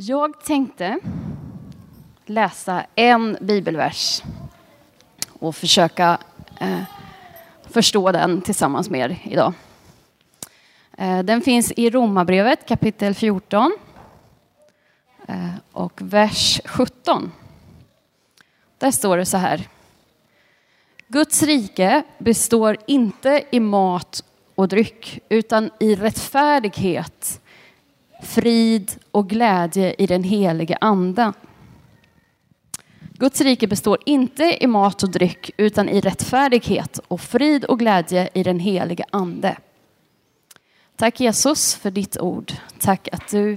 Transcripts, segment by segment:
Jag tänkte läsa en bibelvers och försöka eh, förstå den tillsammans med er idag. Eh, den finns i Romarbrevet kapitel 14 eh, och vers 17. Där står det så här. Guds rike består inte i mat och dryck utan i rättfärdighet, frid och glädje i den helige Ande. Guds rike består inte i mat och dryck utan i rättfärdighet och frid och glädje i den helige Ande. Tack Jesus för ditt ord. Tack att du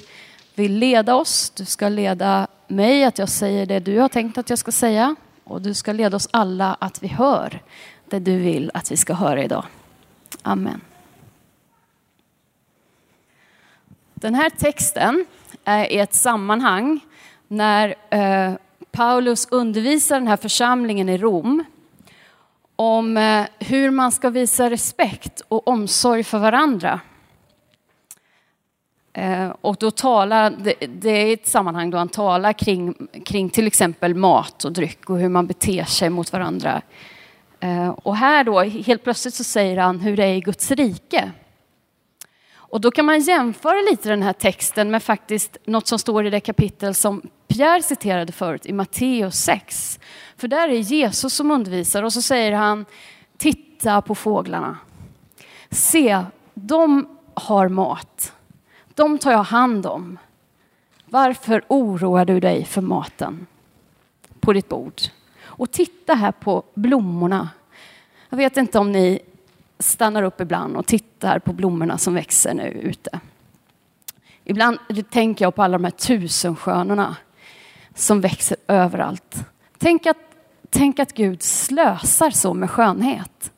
vill leda oss. Du ska leda mig att jag säger det du har tänkt att jag ska säga. Och du ska leda oss alla att vi hör det du vill att vi ska höra idag. Amen. Den här texten eh, är i ett sammanhang när eh, Paulus undervisar den här församlingen i Rom om eh, hur man ska visa respekt och omsorg för varandra. Eh, och då talar, det är ett sammanhang då han talar kring, kring till exempel mat och dryck och hur man beter sig mot varandra. Eh, och här då, helt plötsligt så säger han hur det är i Guds rike. Och då kan man jämföra lite den här texten med faktiskt något som står i det kapitel som Pierre citerade förut i Matteus 6. För där är Jesus som undervisar och så säger han, titta på fåglarna. Se, de har mat. De tar jag hand om. Varför oroar du dig för maten på ditt bord? Och titta här på blommorna. Jag vet inte om ni stannar upp ibland och tittar på blommorna som växer nu ute. Ibland tänker jag på alla de här tusenskönorna som växer överallt. Tänk att, tänk att Gud slösar så med skönhet.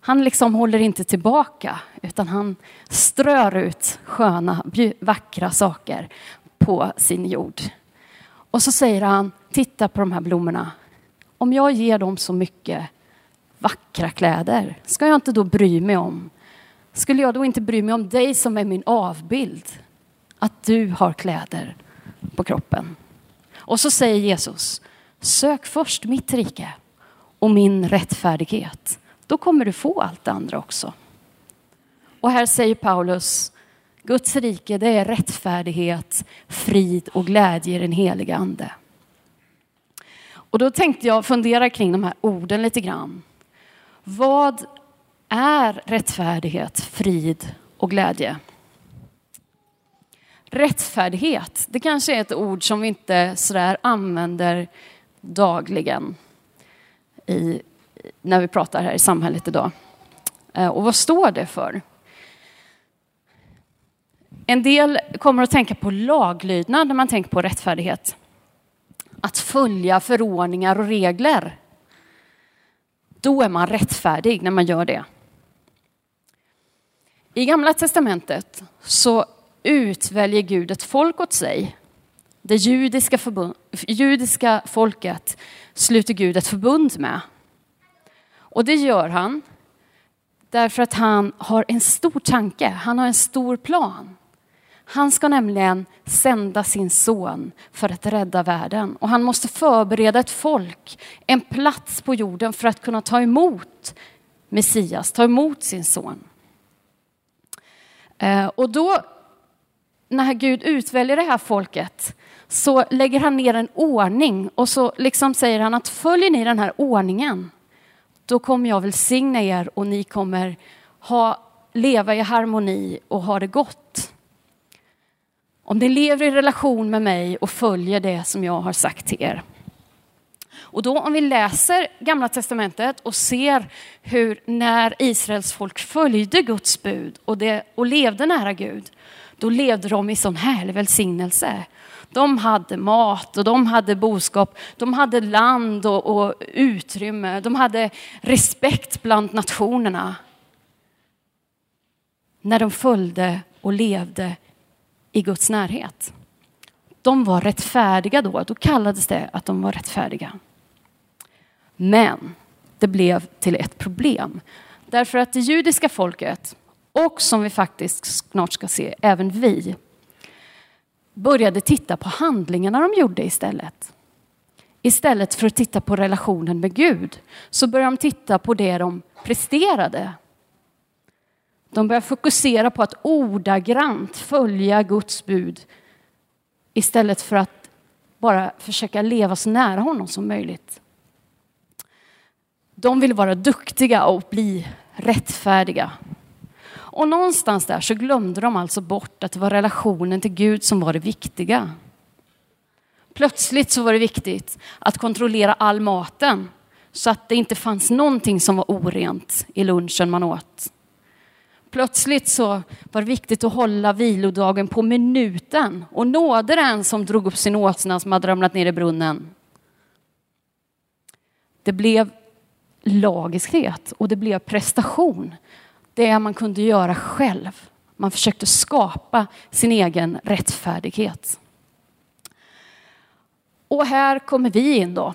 Han liksom håller inte tillbaka utan han strör ut sköna, vackra saker på sin jord. Och så säger han, titta på de här blommorna. Om jag ger dem så mycket vackra kläder, ska jag inte då bry mig om? Skulle jag då inte bry mig om dig som är min avbild? Att du har kläder på kroppen. Och så säger Jesus, sök först mitt rike och min rättfärdighet. Då kommer du få allt det andra också. Och här säger Paulus, Guds rike det är rättfärdighet, frid och glädje i den heliga ande. Och då tänkte jag fundera kring de här orden lite grann. Vad är rättfärdighet, frid och glädje? Rättfärdighet, det kanske är ett ord som vi inte sådär använder dagligen i, när vi pratar här i samhället idag. Eh, och vad står det för? En del kommer att tänka på laglydnad när man tänker på rättfärdighet. Att följa förordningar och regler. Då är man rättfärdig när man gör det. I Gamla testamentet så utväljer Gud ett folk åt sig. Det judiska, förbund, judiska folket sluter Gud ett förbund med. Och det gör han därför att han har en stor tanke, han har en stor plan. Han ska nämligen sända sin son för att rädda världen. Och han måste förbereda ett folk, en plats på jorden för att kunna ta emot Messias, ta emot sin son. Eh, och då, när Gud utväljer det här folket, så lägger han ner en ordning och så liksom säger han att följer ni den här ordningen, då kommer jag välsigna er och ni kommer ha, leva i harmoni och ha det gott. Om ni lever i relation med mig och följer det som jag har sagt till er. Och då om vi läser Gamla Testamentet och ser hur när Israels folk följde Guds bud och, det, och levde nära Gud, då levde de i sån härlig välsignelse. De hade mat och de hade boskap, de hade land och, och utrymme, de hade respekt bland nationerna. När de följde och levde i Guds närhet. De var rättfärdiga då, då kallades det att de var rättfärdiga. Men det blev till ett problem. Därför att det judiska folket, och som vi faktiskt snart ska se, även vi, började titta på handlingarna de gjorde istället. Istället för att titta på relationen med Gud så började de titta på det de presterade. De börjar fokusera på att ordagrant följa Guds bud istället för att bara försöka leva så nära honom som möjligt. De vill vara duktiga och bli rättfärdiga. Och någonstans där så glömde de alltså bort att det var relationen till Gud som var det viktiga. Plötsligt så var det viktigt att kontrollera all maten så att det inte fanns någonting som var orent i lunchen man åt. Plötsligt så var det viktigt att hålla vilodagen på minuten och nåde den som drog upp sin åsna som hade ramlat ner i brunnen. Det blev lagiskhet och det blev prestation. Det man kunde göra själv. Man försökte skapa sin egen rättfärdighet. Och här kommer vi in då.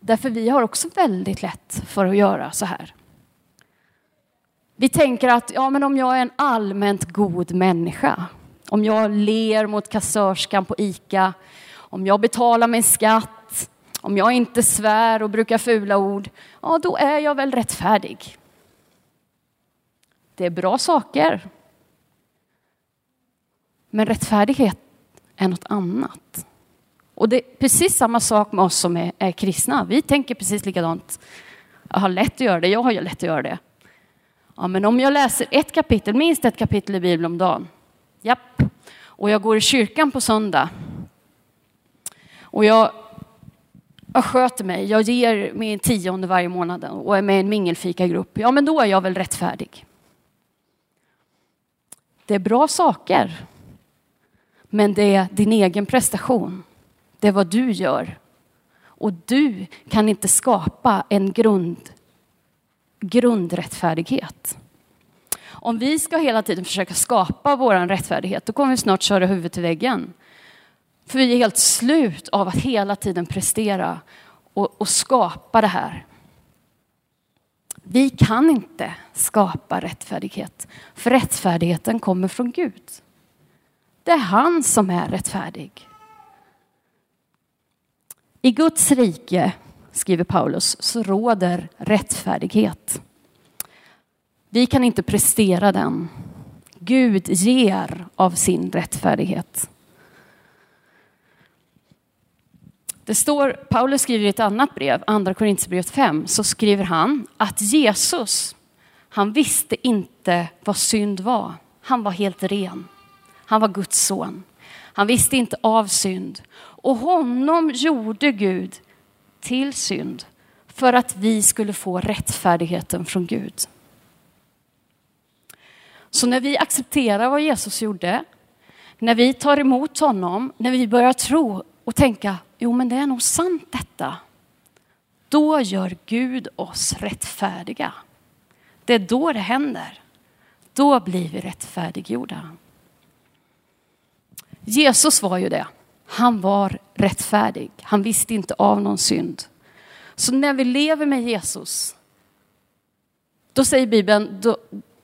Därför vi har också väldigt lätt för att göra så här. Vi tänker att ja, men om jag är en allmänt god människa, om jag ler mot kassörskan på ICA, om jag betalar min skatt, om jag inte svär och brukar fula ord, ja då är jag väl rättfärdig. Det är bra saker. Men rättfärdighet är något annat. Och det är precis samma sak med oss som är, är kristna. Vi tänker precis likadant. Jag har lätt att göra det, jag har ju lätt att göra det. Ja, men om jag läser ett kapitel, minst ett kapitel i Bibeln om dagen. Japp. Och jag går i kyrkan på söndag. Och jag, jag sköter mig, jag ger min tionde varje månad och är med i en mingelfikagrupp. Ja, men då är jag väl rättfärdig. Det är bra saker. Men det är din egen prestation. Det är vad du gör. Och du kan inte skapa en grund, grundrättfärdighet. Om vi ska hela tiden försöka skapa vår rättfärdighet, då kommer vi snart köra huvudet i väggen. För vi är helt slut av att hela tiden prestera och, och skapa det här. Vi kan inte skapa rättfärdighet, för rättfärdigheten kommer från Gud. Det är han som är rättfärdig. I Guds rike, skriver Paulus, så råder rättfärdighet. Vi kan inte prestera den. Gud ger av sin rättfärdighet. Det står, Paulus skriver i ett annat brev, andra Korinthierbrevet 5, så skriver han att Jesus, han visste inte vad synd var. Han var helt ren. Han var Guds son. Han visste inte av synd. Och honom gjorde Gud till synd för att vi skulle få rättfärdigheten från Gud. Så när vi accepterar vad Jesus gjorde, när vi tar emot honom, när vi börjar tro och tänka, jo men det är nog sant detta. Då gör Gud oss rättfärdiga. Det är då det händer. Då blir vi rättfärdiggjorda. Jesus var ju det. Han var rättfärdig. Han visste inte av någon synd. Så när vi lever med Jesus, då säger Bibeln, då,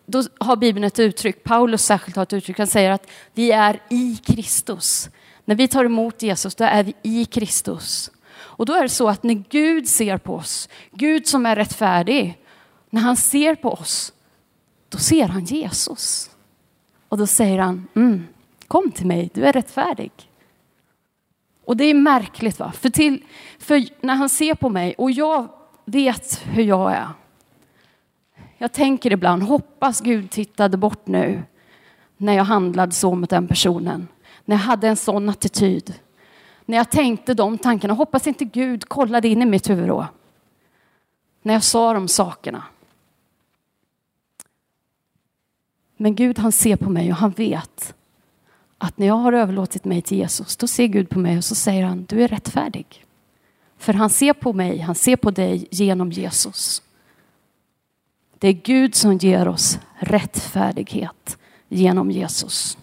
då har Bibeln ett uttryck, Paulus särskilt har ett uttryck, han säger att vi är i Kristus. När vi tar emot Jesus, då är vi i Kristus. Och då är det så att när Gud ser på oss, Gud som är rättfärdig, när han ser på oss, då ser han Jesus. Och då säger han, mm, kom till mig, du är rättfärdig. Och det är märkligt, va? För, till, för när han ser på mig och jag vet hur jag är. Jag tänker ibland, hoppas Gud tittade bort nu när jag handlade så mot den personen. När jag hade en sån attityd. När jag tänkte de tankarna, hoppas inte Gud kollade in i mitt huvud då. När jag sa de sakerna. Men Gud han ser på mig och han vet att när jag har överlåtit mig till Jesus, då ser Gud på mig och så säger han, du är rättfärdig. För han ser på mig, han ser på dig genom Jesus. Det är Gud som ger oss rättfärdighet genom Jesus.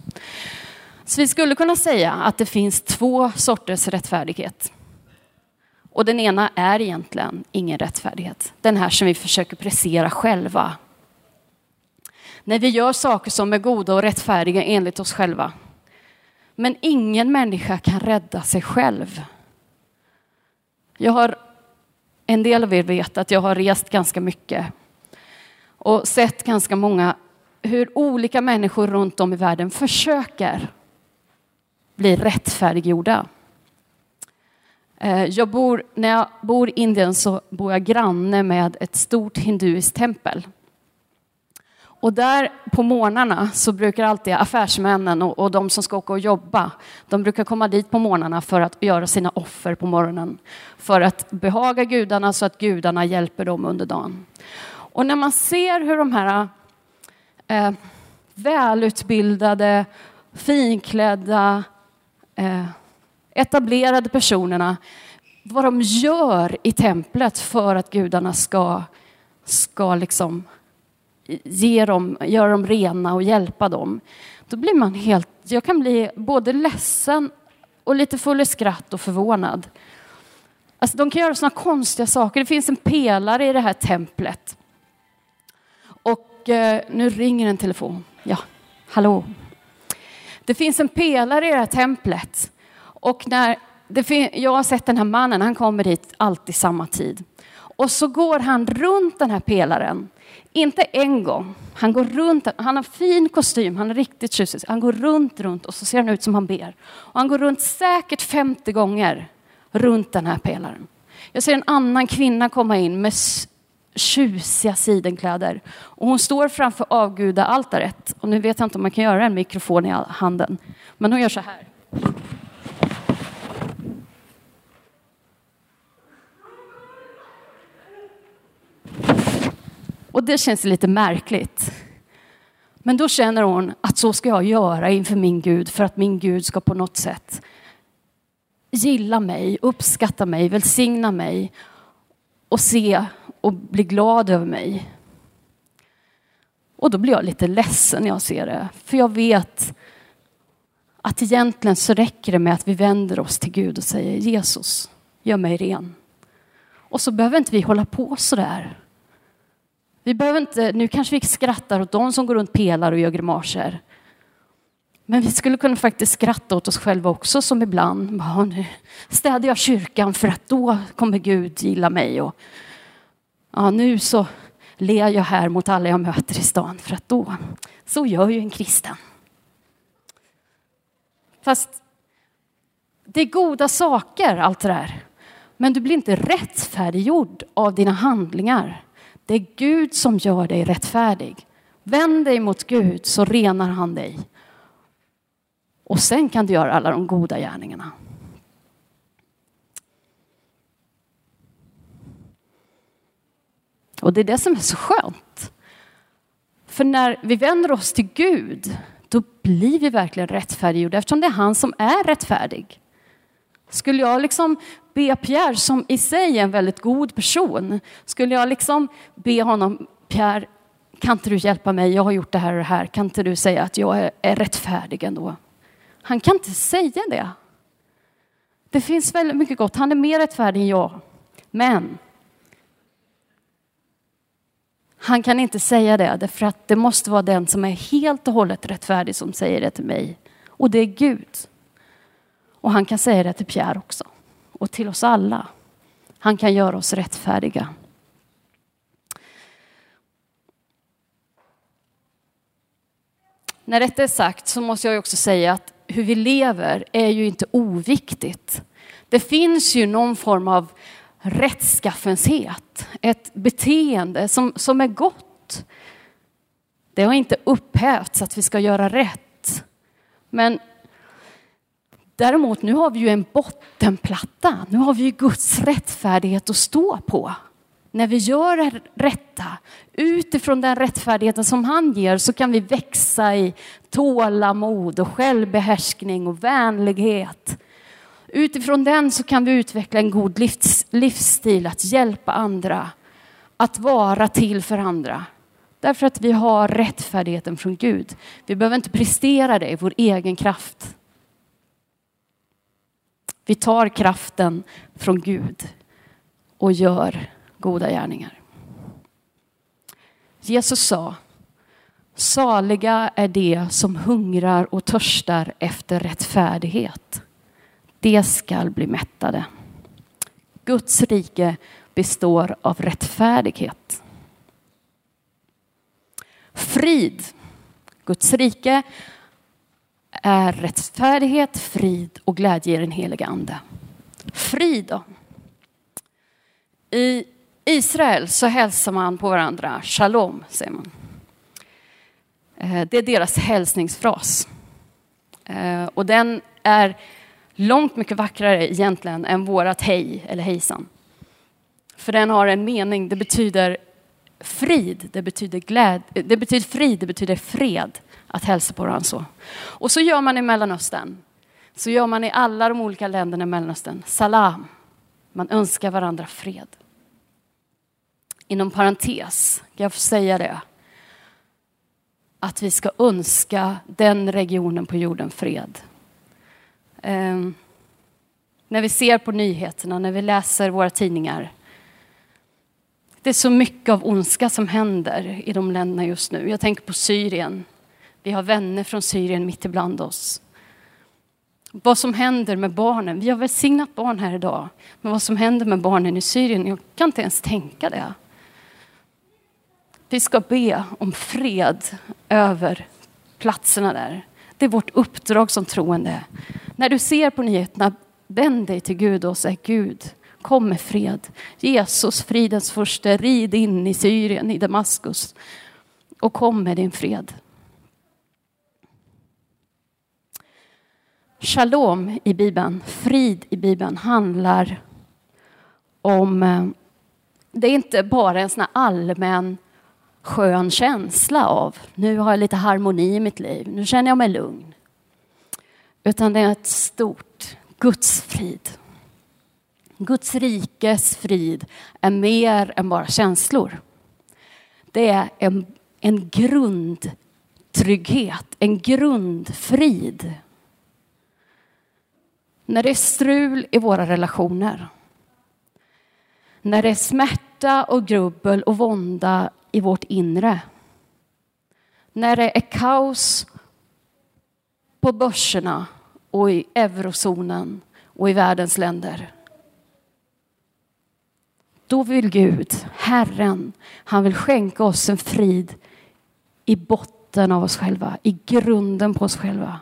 Så vi skulle kunna säga att det finns två sorters rättfärdighet. Och den ena är egentligen ingen rättfärdighet. Den här som vi försöker prestera själva. När vi gör saker som är goda och rättfärdiga enligt oss själva. Men ingen människa kan rädda sig själv. Jag har, en del av er vet att jag har rest ganska mycket och sett ganska många hur olika människor runt om i världen försöker bli rättfärdiggjorda. Eh, jag bor, när jag bor i Indien så bor jag granne med ett stort hinduiskt tempel. Och där på morgnarna så brukar alltid affärsmännen och, och, de som ska åka och jobba, de brukar komma dit på morgnarna för att göra sina offer på morgonen. För att behaga gudarna så att gudarna hjälper dem under dagen. Och när man ser hur de här eh, välutbildade, finklädda, eh, etablerade personerna, vad de gör i templet för att gudarna ska, ska liksom ge dem, göra dem rena och hjälpa dem. Då blir man helt, jag kan bli både ledsen och lite full i skratt och förvånad. Alltså, de kan göra sådana konstiga saker. Det finns en pelare i det här templet. Och eh, nu ringer en telefon. Ja, hallå. Det finns en pelare i det här templet. Och när det jag har sett den här mannen, han kommer dit alltid samma tid. Och så går han runt den här pelaren inte en gång. Han går runt, han har fin kostym, han är riktigt tjusig. Han går runt, runt och så ser han ut som han ber. Och han går runt säkert 50 gånger runt den här pelaren. Jag ser en annan kvinna komma in med tjusiga sidenkläder. Och hon står framför avgudaaltaret. Och nu vet jag inte om man kan göra en mikrofon i handen. Men hon gör så här. Och det känns lite märkligt. Men då känner hon att så ska jag göra inför min Gud för att min Gud ska på något sätt gilla mig, uppskatta mig, välsigna mig och se och bli glad över mig. Och då blir jag lite ledsen när jag ser det, för jag vet att egentligen så räcker det med att vi vänder oss till Gud och säger Jesus, gör mig ren. Och så behöver inte vi hålla på så där. Vi behöver inte, nu kanske vi skrattar åt de som går runt pelar och gör grimaser. Men vi skulle kunna faktiskt skratta åt oss själva också som ibland, bara, nu städar jag kyrkan för att då kommer Gud gilla mig. Och, ja, nu så ler jag här mot alla jag möter i stan för att då, så gör ju en kristen. Fast det är goda saker allt det där. Men du blir inte rättfärdiggjord av dina handlingar. Det är Gud som gör dig rättfärdig. Vänd dig mot Gud så renar han dig. Och sen kan du göra alla de goda gärningarna. Och det är det som är så skönt. För när vi vänder oss till Gud, då blir vi verkligen rättfärdiggjorda eftersom det är han som är rättfärdig. Skulle jag liksom be Pierre, som i sig är en väldigt god person, skulle jag liksom be honom, Pierre, kan inte du hjälpa mig? Jag har gjort det här och det här. Kan inte du säga att jag är, är rättfärdig ändå? Han kan inte säga det. Det finns väldigt mycket gott. Han är mer rättfärdig än jag. Men han kan inte säga det, därför att det måste vara den som är helt och hållet rättfärdig som säger det till mig. Och det är Gud. Och han kan säga det till Pierre också. Och till oss alla. Han kan göra oss rättfärdiga. När detta är sagt så måste jag också säga att hur vi lever är ju inte oviktigt. Det finns ju någon form av rättskaffenhet, ett beteende som, som är gott. Det har inte upphävts att vi ska göra rätt. Men Däremot, nu har vi ju en bottenplatta. Nu har vi ju Guds rättfärdighet att stå på. När vi gör det rätta, utifrån den rättfärdigheten som han ger, så kan vi växa i tålamod och självbehärskning och vänlighet. Utifrån den så kan vi utveckla en god livs, livsstil, att hjälpa andra, att vara till för andra. Därför att vi har rättfärdigheten från Gud. Vi behöver inte prestera det i vår egen kraft. Vi tar kraften från Gud och gör goda gärningar. Jesus sa, Saliga är de som hungrar och törstar efter rättfärdighet. De skall bli mättade. Guds rike består av rättfärdighet. Frid. Guds rike är rättfärdighet, frid och glädje i den heliga ande. Frid då? I Israel så hälsar man på varandra, shalom säger man. Eh, det är deras hälsningsfras. Eh, och den är långt mycket vackrare egentligen än vårat hej eller hejsan. För den har en mening, det betyder frid, det betyder glädje, eh, det betyder frid, det betyder fred att hälsa på varandra så. Och så gör man i Mellanöstern. Så gör man i alla de olika länderna i Mellanöstern. Salam. Man önskar varandra fred. Inom parentes, kan jag få säga det? Att vi ska önska den regionen på jorden fred. Um, när vi ser på nyheterna, när vi läser våra tidningar. Det är så mycket av ondska som händer i de länderna just nu. Jag tänker på Syrien. Vi har vänner från Syrien mitt ibland oss. Vad som händer med barnen. Vi har välsignat barn här idag. Men vad som händer med barnen i Syrien, jag kan inte ens tänka det. Vi ska be om fred över platserna där. Det är vårt uppdrag som troende. När du ser på nyheterna, vänd dig till Gud och säg Gud, kom med fred. Jesus, fridens första, rid in i Syrien, i Damaskus och kom med din fred. Shalom i Bibeln, frid i Bibeln, handlar om... Eh, det är inte bara en sån allmän skön känsla av nu har jag lite harmoni i mitt liv, nu känner jag mig lugn. Utan det är ett stort Guds frid. Guds rikes frid är mer än bara känslor. Det är en, en grundtrygghet, en grundfrid när det är strul i våra relationer. När det är smärta och grubbel och vånda i vårt inre. När det är kaos på börserna och i eurozonen och i världens länder. Då vill Gud, Herren, han vill skänka oss en frid i botten av oss själva, i grunden på oss själva.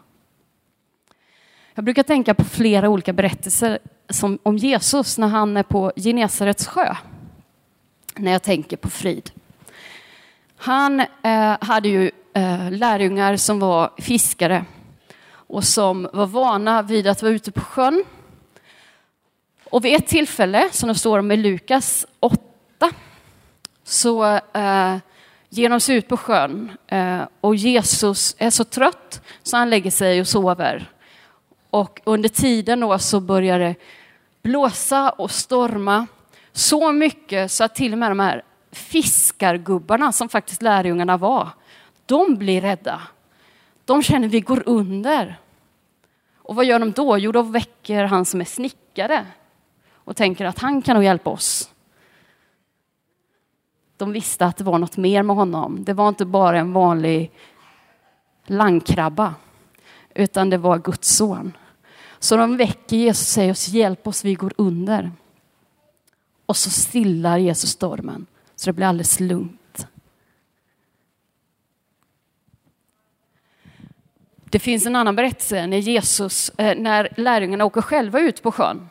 Jag brukar tänka på flera olika berättelser som, om Jesus när han är på Genesarets sjö. När jag tänker på frid. Han eh, hade ju eh, lärjungar som var fiskare och som var vana vid att vara ute på sjön. Och vid ett tillfälle, som det står om i Lukas 8, så eh, ger de sig ut på sjön eh, och Jesus är så trött så han lägger sig och sover. Och under tiden då så börjar det blåsa och storma så mycket så att till och med de här fiskargubbarna som faktiskt lärjungarna var, de blir rädda. De känner vi går under. Och vad gör de då? Jo, då väcker han som är snickare och tänker att han kan nog hjälpa oss. De visste att det var något mer med honom. Det var inte bara en vanlig landkrabba utan det var Guds son. Så de väcker Jesus och säger oss, hjälp oss, vi går under. Och så stillar Jesus stormen, så det blir alldeles lugnt. Det finns en annan berättelse när Jesus, eh, när lärjungarna åker själva ut på sjön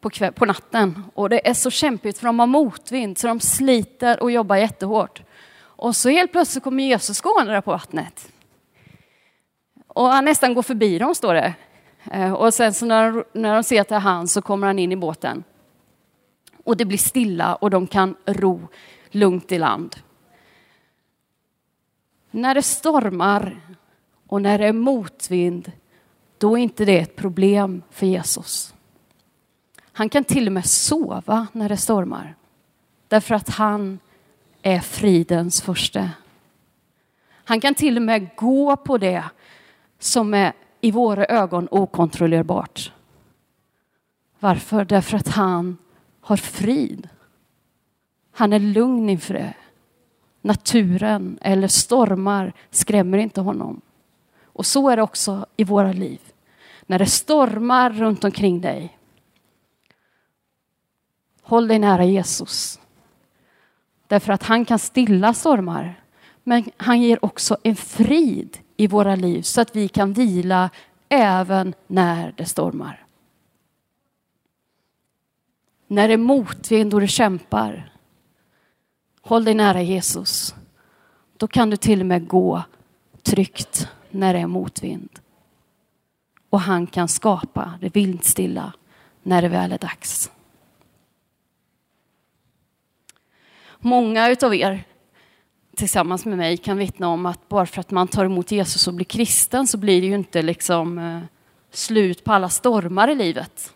på, kväll, på natten och det är så kämpigt för de har motvind så de sliter och jobbar jättehårt. Och så helt plötsligt kommer Jesus gående där på vattnet. Och han nästan går förbi dem, står det. Eh, och sen så när, när de ser att det är han så kommer han in i båten. Och det blir stilla och de kan ro lugnt i land. När det stormar och när det är motvind, då är inte det ett problem för Jesus. Han kan till och med sova när det stormar. Därför att han är fridens första. Han kan till och med gå på det som är i våra ögon okontrollerbart. Varför? Därför att han har frid. Han är lugn inför det. naturen eller stormar skrämmer inte honom. Och så är det också i våra liv. När det stormar runt omkring dig. Håll dig nära Jesus. Därför att han kan stilla stormar. Men han ger också en frid i våra liv så att vi kan vila även när det stormar. När det är motvind och du kämpar, håll dig nära Jesus. Då kan du till och med gå tryggt när det är motvind. Och han kan skapa det vindstilla när det väl är dags. Många utav er tillsammans med mig kan vittna om att bara för att man tar emot Jesus och blir kristen så blir det ju inte liksom eh, slut på alla stormar i livet.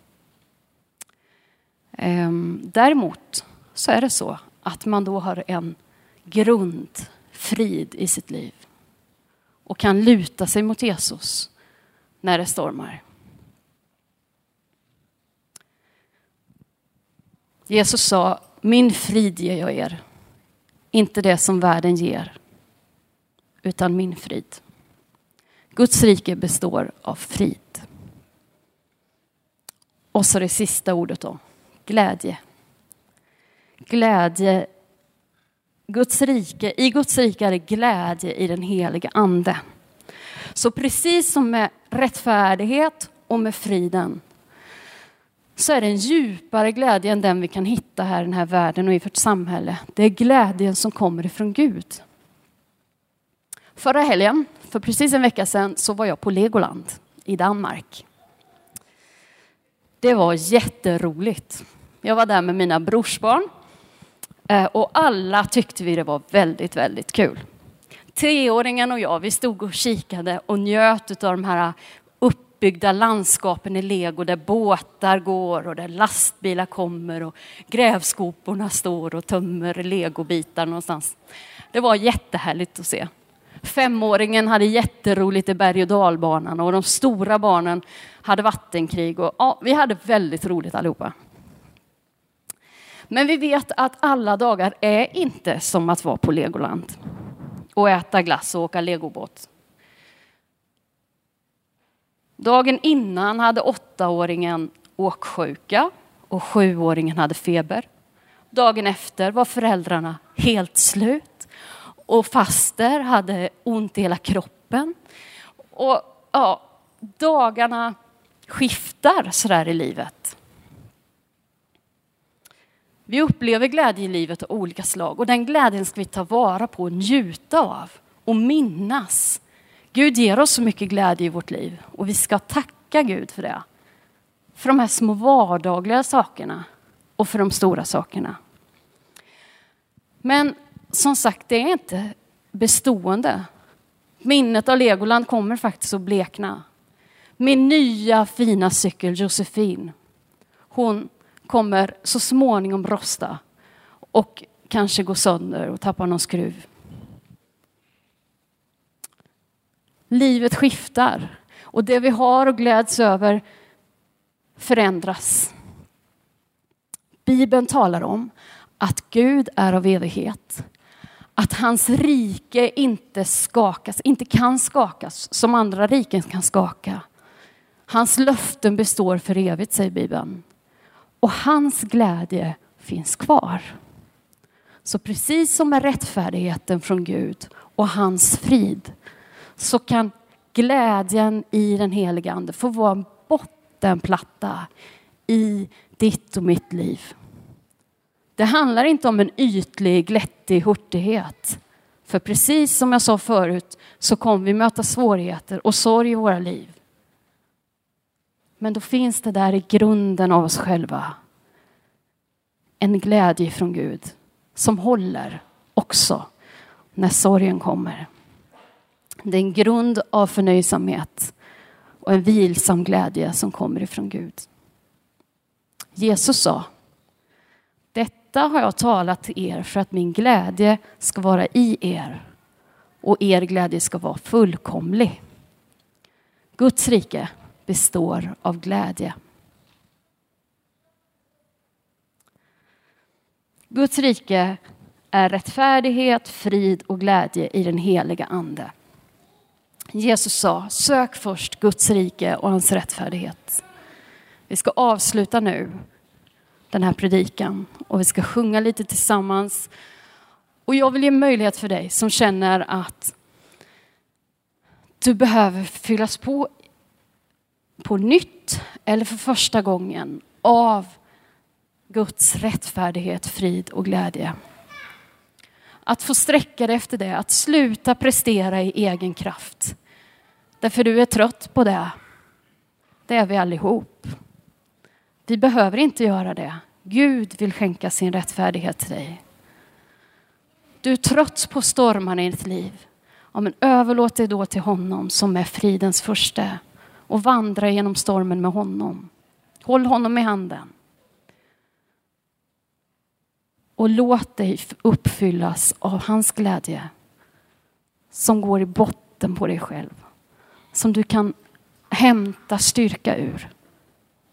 Ehm, däremot så är det så att man då har en grundfrid i sitt liv och kan luta sig mot Jesus när det stormar. Jesus sa, min frid ger jag er, inte det som världen ger, utan min frid. Guds rike består av frid. Och så det sista ordet då, glädje. Glädje. Guds rike, I Guds rike är det glädje i den heliga ande. Så precis som med rättfärdighet och med friden så är det en djupare glädje än den vi kan hitta här i den här världen och i vårt samhälle. Det är glädjen som kommer ifrån Gud. Förra helgen, för precis en vecka sedan, så var jag på Legoland i Danmark. Det var jätteroligt. Jag var där med mina brorsbarn eh, och alla tyckte vi det var väldigt, väldigt kul. Treåringen och jag, vi stod och kikade och njöt av de här uppbyggda landskapen i lego där båtar går och där lastbilar kommer och grävskoporna står och tömmer legobitar någonstans. Det var jättehärligt att se. Femåringen hade jätteroligt i berg och dalbanan och de stora barnen hade vattenkrig och ja, vi hade väldigt roligt allihopa. Men vi vet att alla dagar är inte som att vara på Legoland och äta glass och åka legobåt. Dagen innan hade åttaåringen åksjuka och sjuåringen hade feber. Dagen efter var föräldrarna helt slut och faster hade ont i hela kroppen. Och ja, dagarna skiftar sådär i livet. Vi upplever glädje i livet av olika slag och den glädjen ska vi ta vara på och njuta av och minnas. Gud ger oss så mycket glädje i vårt liv och vi ska tacka Gud för det. För de här små vardagliga sakerna och för de stora sakerna. Men som sagt, det är inte bestående. Minnet av Legoland kommer faktiskt att blekna. Min nya fina cykel Josefin, hon kommer så småningom rosta och kanske gå sönder och tappa någon skruv. Livet skiftar och det vi har och gläds över förändras. Bibeln talar om att Gud är av evighet. Att hans rike inte skakas, inte kan skakas som andra riken kan skaka. Hans löften består för evigt, säger Bibeln. Och hans glädje finns kvar. Så precis som med rättfärdigheten från Gud och hans frid så kan glädjen i den heliga Ande få vara en bottenplatta i ditt och mitt liv. Det handlar inte om en ytlig, glättig hurtighet. För precis som jag sa förut så kommer vi möta svårigheter och sorg i våra liv. Men då finns det där i grunden av oss själva en glädje från Gud som håller också när sorgen kommer. Det är en grund av förnöjsamhet och en vilsam glädje som kommer ifrån Gud. Jesus sa, detta har jag talat till er för att min glädje ska vara i er och er glädje ska vara fullkomlig. Guds rike består av glädje. Guds rike är rättfärdighet, frid och glädje i den heliga Ande. Jesus sa, sök först Guds rike och hans rättfärdighet. Vi ska avsluta nu den här predikan och vi ska sjunga lite tillsammans. Och jag vill ge möjlighet för dig som känner att du behöver fyllas på på nytt eller för första gången av Guds rättfärdighet, frid och glädje. Att få sträcka dig efter det, att sluta prestera i egen kraft. Därför du är trött på det. Det är vi allihop. Vi behöver inte göra det. Gud vill skänka sin rättfärdighet till dig. Du är trött på stormarna i ditt liv. Ja, men överlåt dig då till honom som är fridens första och vandra genom stormen med honom. Håll honom i handen. Och låt dig uppfyllas av hans glädje som går i botten på dig själv. Som du kan hämta styrka ur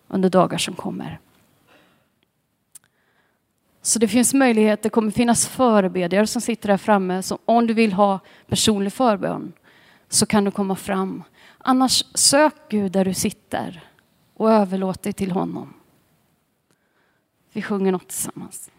under dagar som kommer. Så det finns möjlighet, det kommer finnas förebedjare som sitter där framme. Så om du vill ha personlig förbön så kan du komma fram. Annars sök Gud där du sitter och överlåt dig till honom. Vi sjunger något tillsammans.